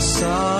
sun.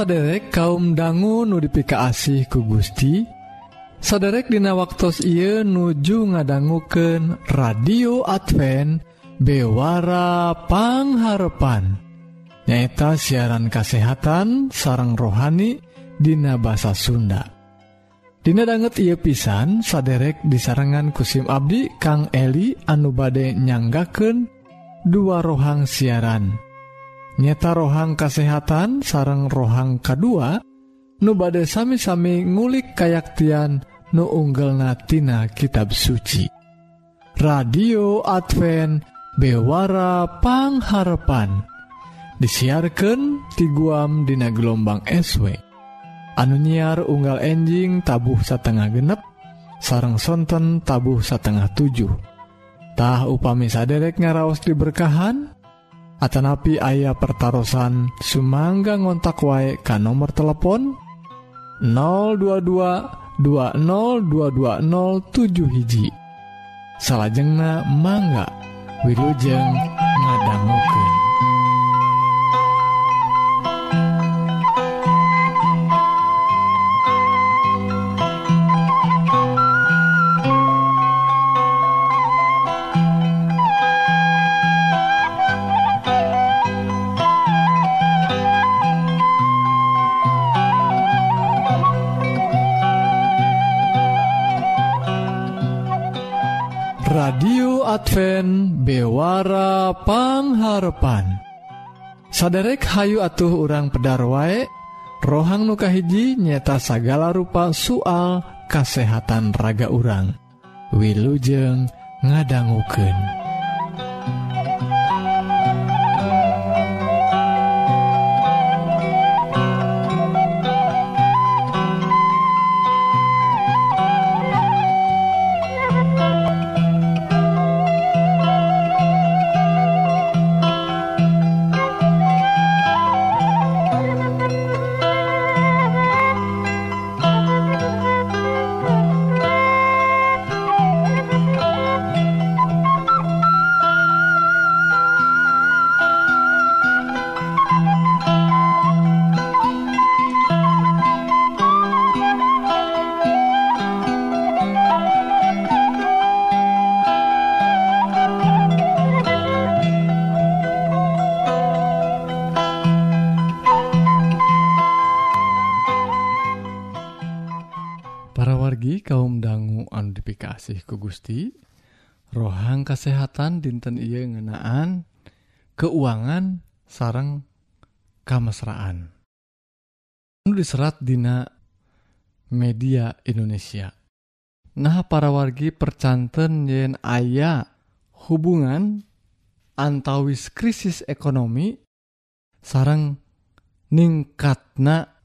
saderek kaum dangu nudipika asih ku Gusti saderek dina waktu Ieu nuju ngadangguken radio Advance bewarapangharpan nyaeta siaran kasehatan sarang rohani Dina bahasa Sunda. Dina banget ia pisan saderek disarengan kusim Abdi Kang Eli anu bade nyanggaken dua rohang siaran. nyata rohang kesehatan sarang rohang kedua nu badai sami-sami ngulik kayaktian nu unggel natina kitab suci. Radio Advent bewarapangharpan disiarkan ti guam dina gelombang SW anu nyiar unggal enjing tabuh satengah genep sarang sonten tabuh satengah 7tah upami saderek ngaraos diberkahan Atanapi ayah pertaran Sumangga ngontak wae ka nomor telepon 022 202207 hiji. Salahjengna mangga Wilujeng ngadangguken Advent bewara pangharpan. Saderek Hayu atuh urang pedar waek rohang nukahiji nyeta sagala rupa soal kasehatan raga urang. Wilujeng ngadangguken ke Gusti. Rohang kesehatan dinten ia ngenaan keuangan sarang kamesraan. Diserat Dina media Indonesia. Nah para wargi percanten yen ayah hubungan antawis krisis ekonomi sarang ningkatna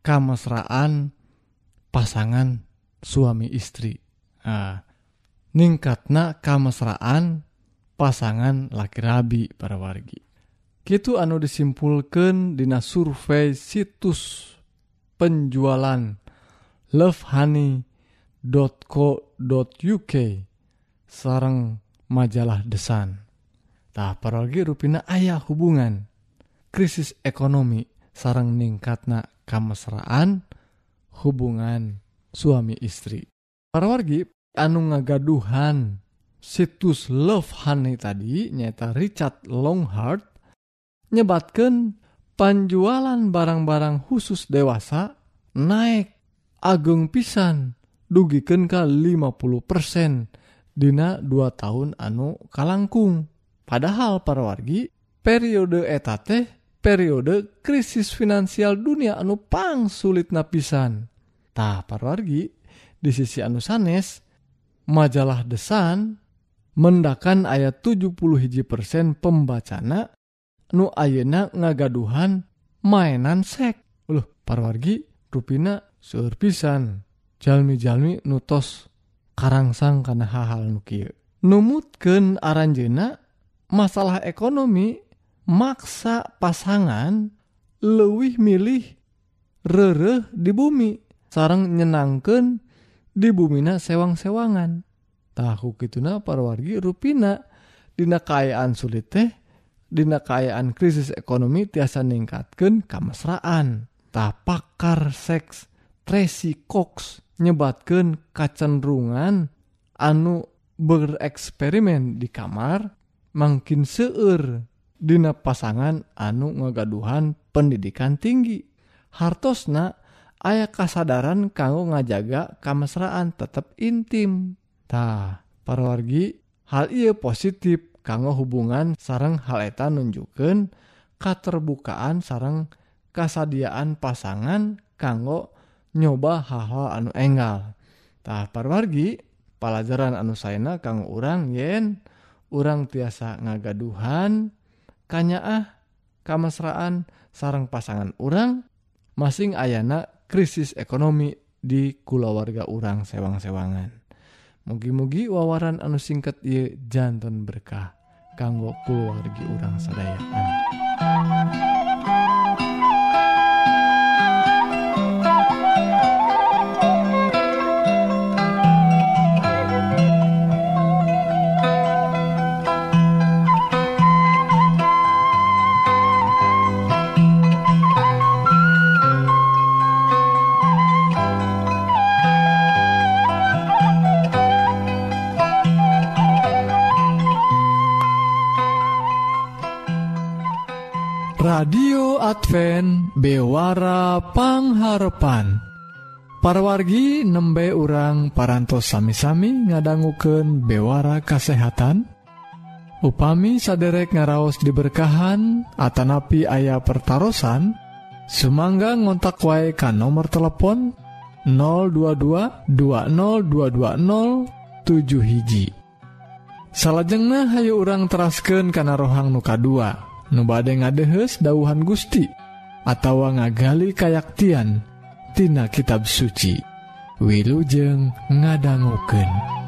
kamesraan pasangan suami istri ningkatna kamesraan pasangan laki rabi para wargi. Gitu anu disimpulkan Dina survei situs penjualan lovehoney.co.uk sarang majalah desantah paragi ruina ayah hubungan krisis ekonomi sarang ningkatna kamesraan hubungan suami istri para wargi anu ngagaduhan situs love honey tadi nyata Richard Longhart nyebatkan panjualan barang-barang khusus dewasa naik ageng pisan dugikan ke 50% dina 2 tahun anu kalangkung. Padahal para wargi periode eta teh periode krisis finansial dunia anu pang sulit napisan tah para wargi di sisi anu sanes majalah The Sun mendakan ayat 70 hiji persen pembacana nu ayeuna ngagaduhan mainan sek. Loh parwargi rupina surpisan. jalmi-jalmi nutos karangsang kana hal-hal nu kieu. Numutkeun masalah ekonomi maksa pasangan leuwih milih rereh di bumi. Sarang nyenangkan di bumina sewang-sewangan. Tahu gituna parwargi ruina Dina kaayaan sulit teh Dina kaayaan krisis ekonomi tiasa ningkatkan kemesraan tapakar seks Tracy Cox nyebatkan kacenderungan anu bereksperimen di kamar makin seueur. Dina pasangan anu ngagaduhan pendidikan tinggi. Hartosna aya kasadaran kanggo ngajaga kamesraan tetap intimtah parwargi hal ia positif kanggo hubungan sarang haleta nunjukkan keterbukaan sarang kasadiaan pasangan kanggo nyoba hal-hal anu enggaltah parwargi pelajaran anu Saina kanggo urang yen urang tiasa ngagaduhan kanyaah kamesraan sarang pasangan urang masing ayana krisis ekonomi di kulawarga urang sewang-sewangan. Mugi-mugi wawaran anu singkat ye jantan berkah kanggo kulawargi urang sedayaan pangharpan. Parwargi nembe urang parantos sami-sami ngadangguken bewara kasehatan. Upami saderek ngaraos diberkahan Atanapi ayah pertaran Sumangga ngontak wae ka nomor telepon 022202207 hiji. Salahjengnah hayu urang terasken kana rohang nuka 2 nubade ngadehes dauhan Gusti. atawa ngagali kayaktian tina kitab suci wilujeng ngadangguken.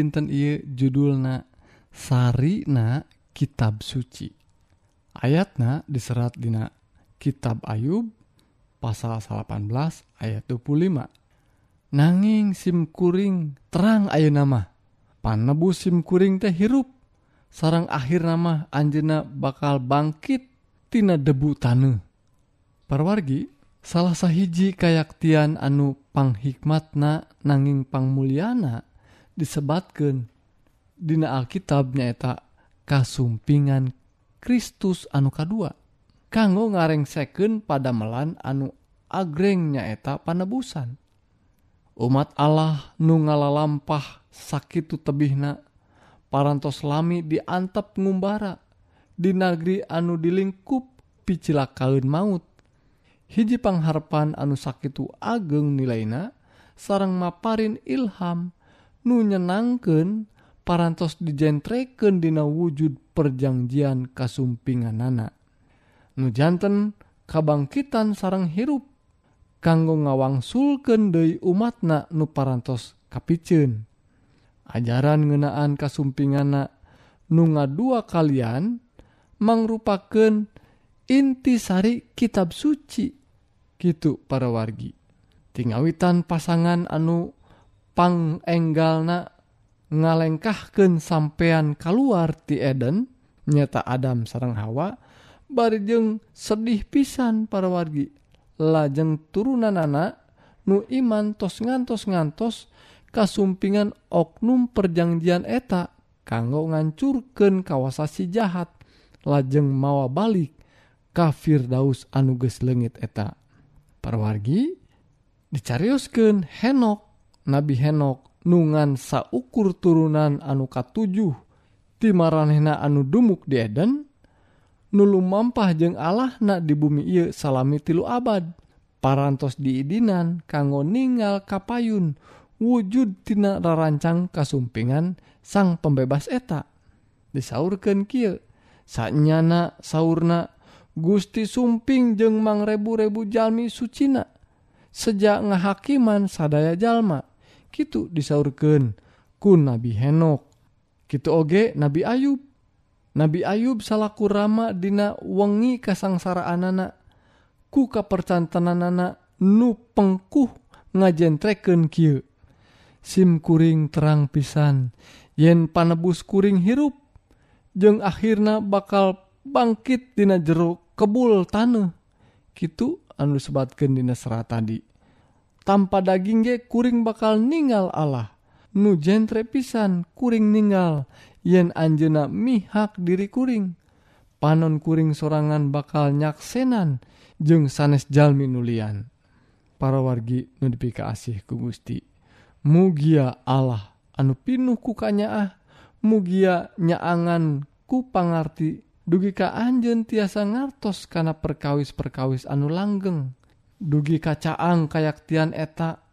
dinten I judulna Sarina kitab suci. Ayatna diserat Dina kitab Ayub pasal 18 ayat 25 nanging simkuring terang Ayo nama panebu simkuring teh hirup. Sarang akhir nama Anjena bakal bangkittina debu tane perwargi salah sahiji kayaktian anu panghikmatna nanging pangmuliana disebatkan Dina Alkitab nyaeta kasumpingan Kristus anu kedua kanggo ngarengseken pada melan anu agreng nyaeta panebusan. Umat Allah nu ngalalampah sakitu tebihna parantos lami diantap ngumbara di negeri anu dilingkup picilakaun maut. Hiji pangharpan anu sakitu ageng nilaina sarang maparin ilham nu nyenangken parantos dijentreken dina wujud perjanjian kasumpinganana. Nujanten kabangkitan sarang hirup kanggo ngawangsulken Dei umatna nu parantos kapicen. Ajaran ngenaan kasumpingana nunga dua kalian mangrupaken intisari kitab suci gitu para wargi tinggawitan pasangan anu pangenggalna ngalengkahkan sampeyan keluar ti Eden nyata Adam sarang Hawa barijeng sedih pisan para wargi. Lajeng turunan anak nu iman tos ngantos ngantos kasumpingan oknum perjanjian eta kanggo ngancurken kawasasi jahat. Lajeng mawa balik kafir daus anuges lengit eta. Para wargi Henok. Nabi Henok nungan saukur turunan anu katujuh ti maranehna anu dumuk di Eden nulu mampah jeung Allah na di bumi ieu salami tilu abad. Parantos diidinan kanggo ningal kapayun wujud tina rarancang kasumpingan sang pembebas eta. Disaurkeun kieu saknyana sauna Gusti sumping jeung mangrebu-rebu jalmi sucina sejak ngahakiman sadaya jalma. gitu disaurkeun ku Nabi Henok. Gitu oge Nabi Ayub. Nabi Ayub salahku Rama dina wengi kasangsaraan anak ku kapercantanan anak nu pengkuh ngajentreken kieu. SIM kuring terang pisan. Yen panebus kuring hirup jeung akhirnya bakal bangkit dina jero kebul tanah gitu anu sebatkan dina serat tadi. tanpa daging ge kuring bakal ninggal Allah. Nu jentre pisan kuring ninggal. Yen anjena mihak diri kuring. Panon kuring sorangan bakal nyaksenan. Jeung sanes jalmi nulian para wargi nu asih ku Gusti. Mugia Allah anu pinuh kukanyaah mugia nyaangan ku pangarti. Dugi ka anjen tiasa ngartos kana perkawis-perkawis anu langgeng. dugi kacaang kayaktian eta.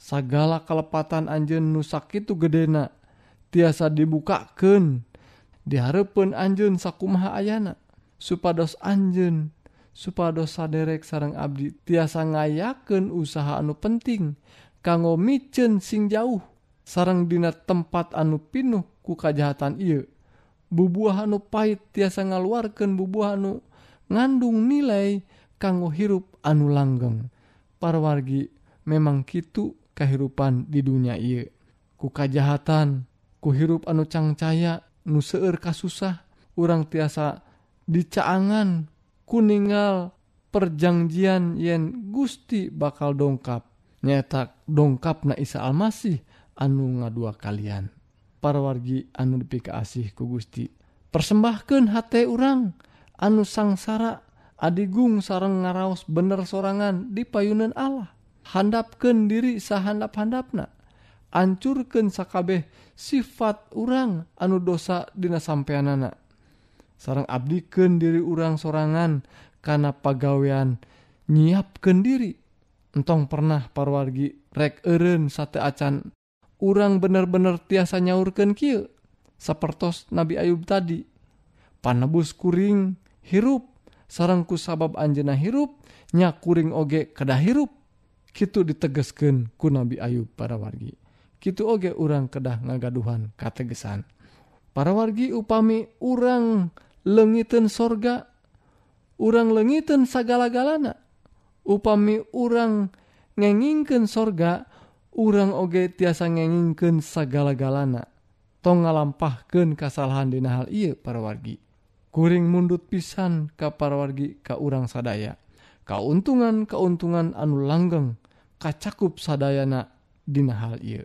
Segala kelepatan anjen nusak itu gedena tiasa dibukaken diharepun Anjun sakumaha ayana. Supados Anjun supados saderek sarang Abdi tiasa ngayaken usaha anu penting kanggo micen sing jauh sarang dina tempat anu pinuh ku kajahatan ieu. Bubuah anu pahit tiasa ngaluarkan bubuah anu ngandung nilai kanggo hirup anu langgeng. Parwargi memang kitu kehidupan di dunia ia ku kajahatan kuhirup anu cangcaya nu seueur kasusah urang tiasa dicaangan kuningal perjanjian yen Gusti bakal dongkap. Nyetak dongkap na Isa Almasih anu ngadua kalian. Parwargi anu dipika asih ku Gusti. Persembahkan hati urang anu sangsara Adigung sarang ngaraos bener sorangan di payunan Allah. Handapken diri sahandap-handapna. Ancurken sakabeh sifat urang anu dosa dina sampeyan anak sarang abdiken diri urang sorangan karena pagawean nyiapken diri. Entong pernah parwargi rek eren sate acan. Urang bener-bener tiasa nyaurken kieu. Sepertos Nabi Ayub tadi panebus kuring hirup. sarangku sabab Anjena hirup nyakuring oge kedah hirup. Gitu ditegesken ku Nabi Ayub para wargi gitu oge urang kedah ngagaduhan kategesan. Para wargi upami urang lengiten sorga urang lengiten sagala-galana. Upami urang ngengingken sorga urang oge tiasa ngengingken sagala-galana. Tong ngalampahkeun kesalahan dina hal iya para wargi kuring mundut pisan kaparwargi ka urang sadaya. Kauntungan keuntungan anu langgeng kacakup sadayana Dina hal ieu.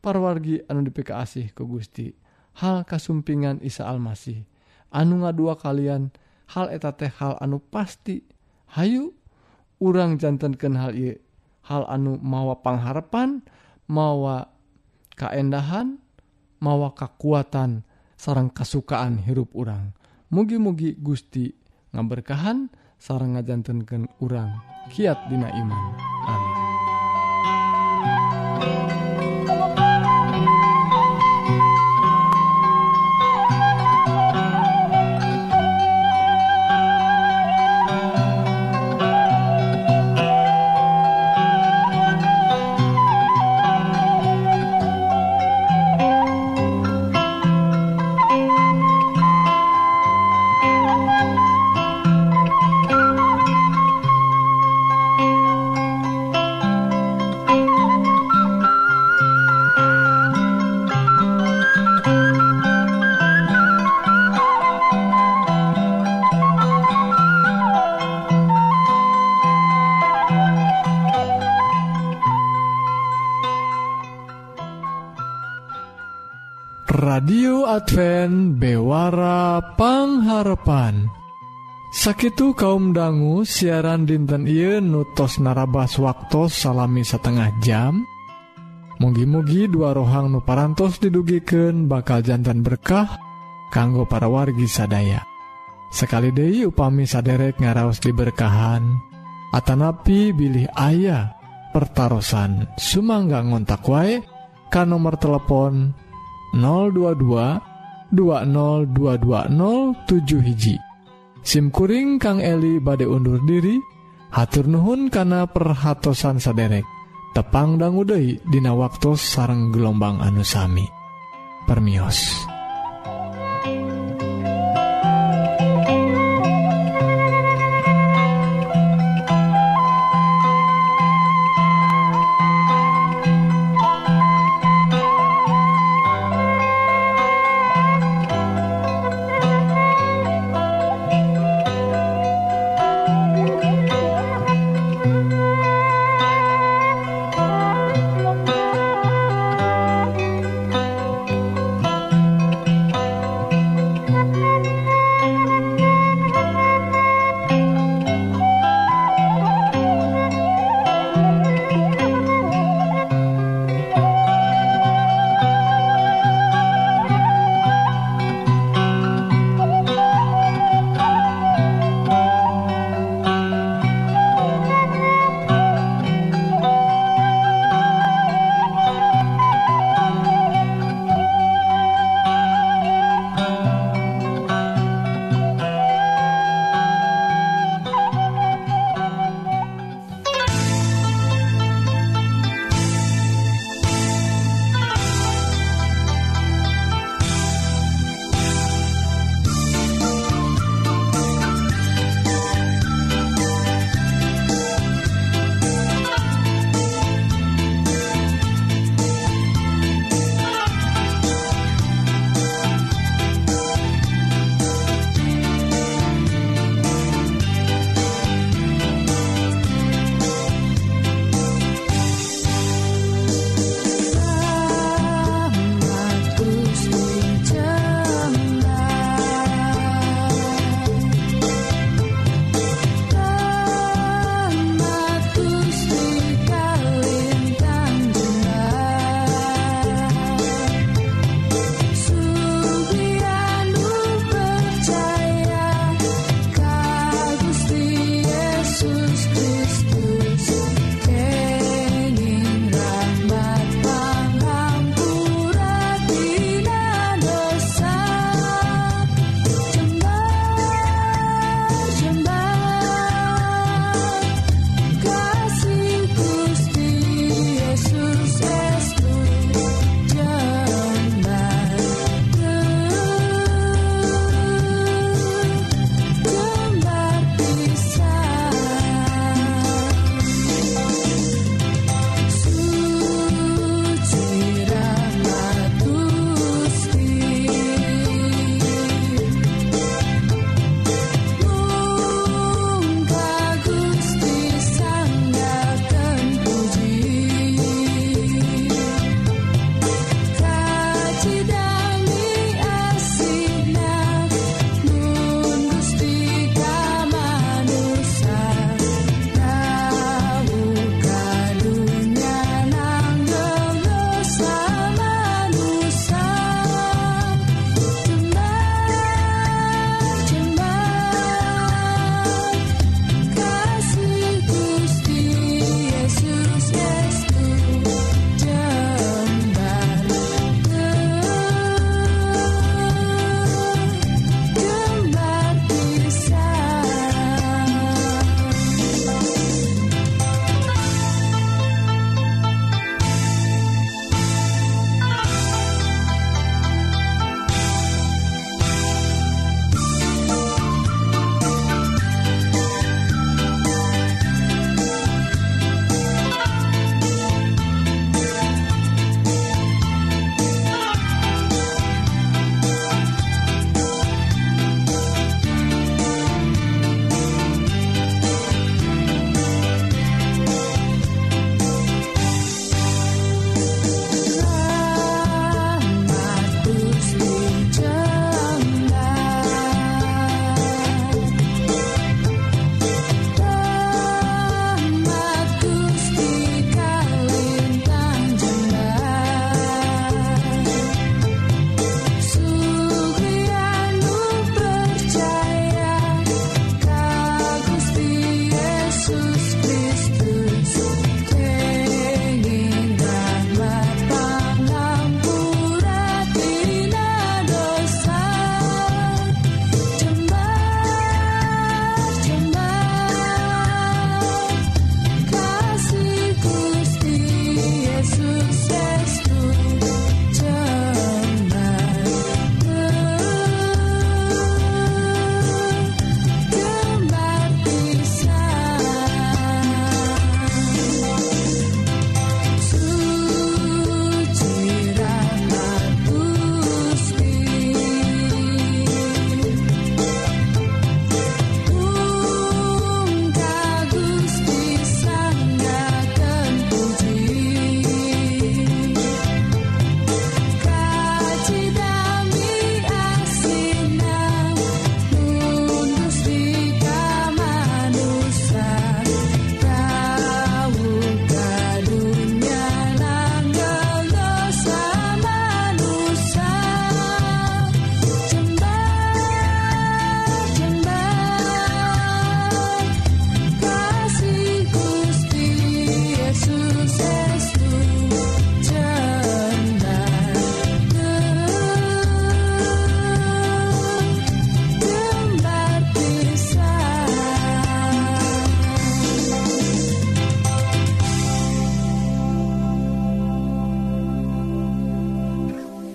Parwargi anu dipika asih ke Gusti. Hal kasumpingan Isa Almasih. Anu ngadua kalian hal eta teh hal anu pasti. Hayu urang jantankeun hal ieu. Hal anu mawa pangharapan mawa kaendahan mawa kekuatan sarang kasukaan hirup urang. mugi-mugi Gusti ngaberkahan sarang ngajantenkeun urang. Kiat dina iman. Amin. Advent bewara pangharapan. Sakitu kaum dangu siaran dinten I nutos narabas waktu salami setengah jam. Mugi-mugi dua rohang nuparantos didugiken bakal jantan berkah kanggo para wargi sadaya. Sekali Dei upami saderek ngaraos diberkahan Atanapi bilih ayah pertaran Sumangga ngontak wae kan nomor telepon 022 202207 hiji. SIMkuring Kang Eli bade undur diri hatur Nuhun kana perhatsan saderek tepangdang Uday Dina waktu sarang gelombang anusami permios.